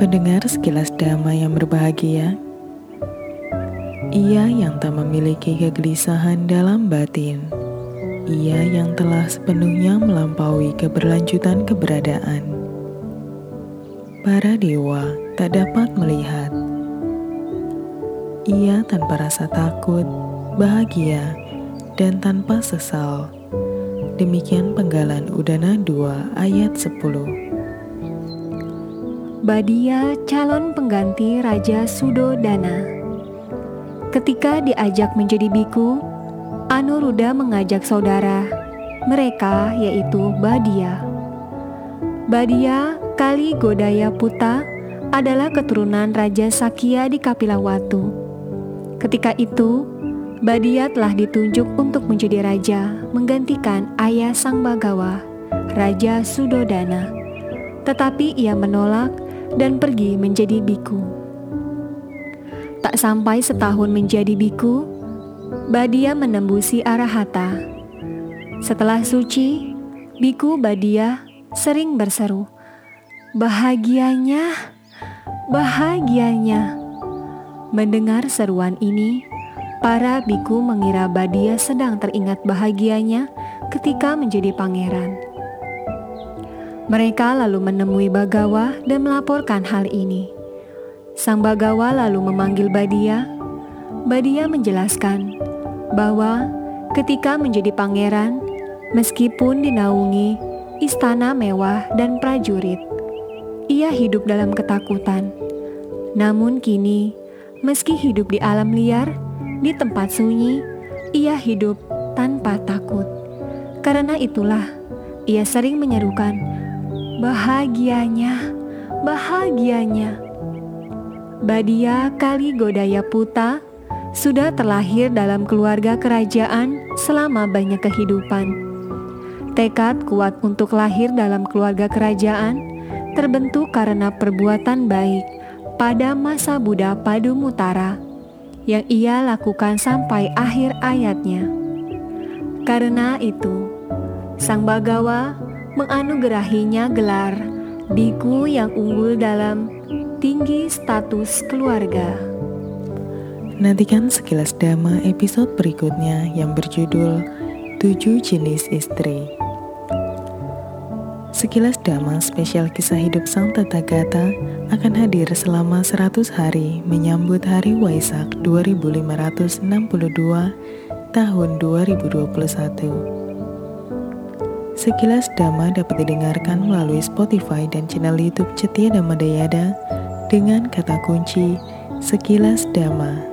Pendengar sekilas damai yang berbahagia, ia yang tak memiliki kegelisahan dalam batin, ia yang telah sepenuhnya melampaui keberlanjutan keberadaan. Para dewa tak dapat melihat. Ia tanpa rasa takut, bahagia, dan tanpa sesal. Demikian penggalan Udana 2 ayat 10. Badia calon pengganti Raja Sudodana. Ketika diajak menjadi biku, Anuruda mengajak saudara mereka yaitu Badia. Badia Kali Godaya Puta adalah keturunan Raja Sakya di Kapilawatu. Ketika itu, Badia telah ditunjuk untuk menjadi raja, menggantikan ayah Sang Bagawa, Raja Sudodana. Tetapi ia menolak dan pergi menjadi biku. Tak sampai setahun menjadi biku, Badia menembusi Arahata. Setelah suci, biku Badia sering berseru, "Bahagianya, bahagianya." Mendengar seruan ini, para biku mengira Badia sedang teringat bahagianya ketika menjadi pangeran. Mereka lalu menemui Bagawa dan melaporkan hal ini. Sang Bagawa lalu memanggil Badia. Badia menjelaskan bahwa ketika menjadi pangeran, meskipun dinaungi istana mewah dan prajurit, ia hidup dalam ketakutan. Namun kini, meski hidup di alam liar, di tempat sunyi, ia hidup tanpa takut. Karena itulah, ia sering menyerukan Bahagianya, bahagianya. Badia Kali Godaya Puta sudah terlahir dalam keluarga kerajaan selama banyak kehidupan. Tekad kuat untuk lahir dalam keluarga kerajaan terbentuk karena perbuatan baik pada masa Buddha Padumutara yang ia lakukan sampai akhir ayatnya. Karena itu, Sang Bagawa menganugerahinya gelar biku yang unggul dalam tinggi status keluarga. Nantikan sekilas dama episode berikutnya yang berjudul Tujuh Jenis Istri. Sekilas Dama spesial kisah hidup Sang Tathagata akan hadir selama 100 hari menyambut Hari Waisak 2562 tahun 2021. Sekilas Dhamma dapat didengarkan melalui Spotify dan channel YouTube Cetia Dhamma Dayada dengan kata kunci Sekilas Dhamma.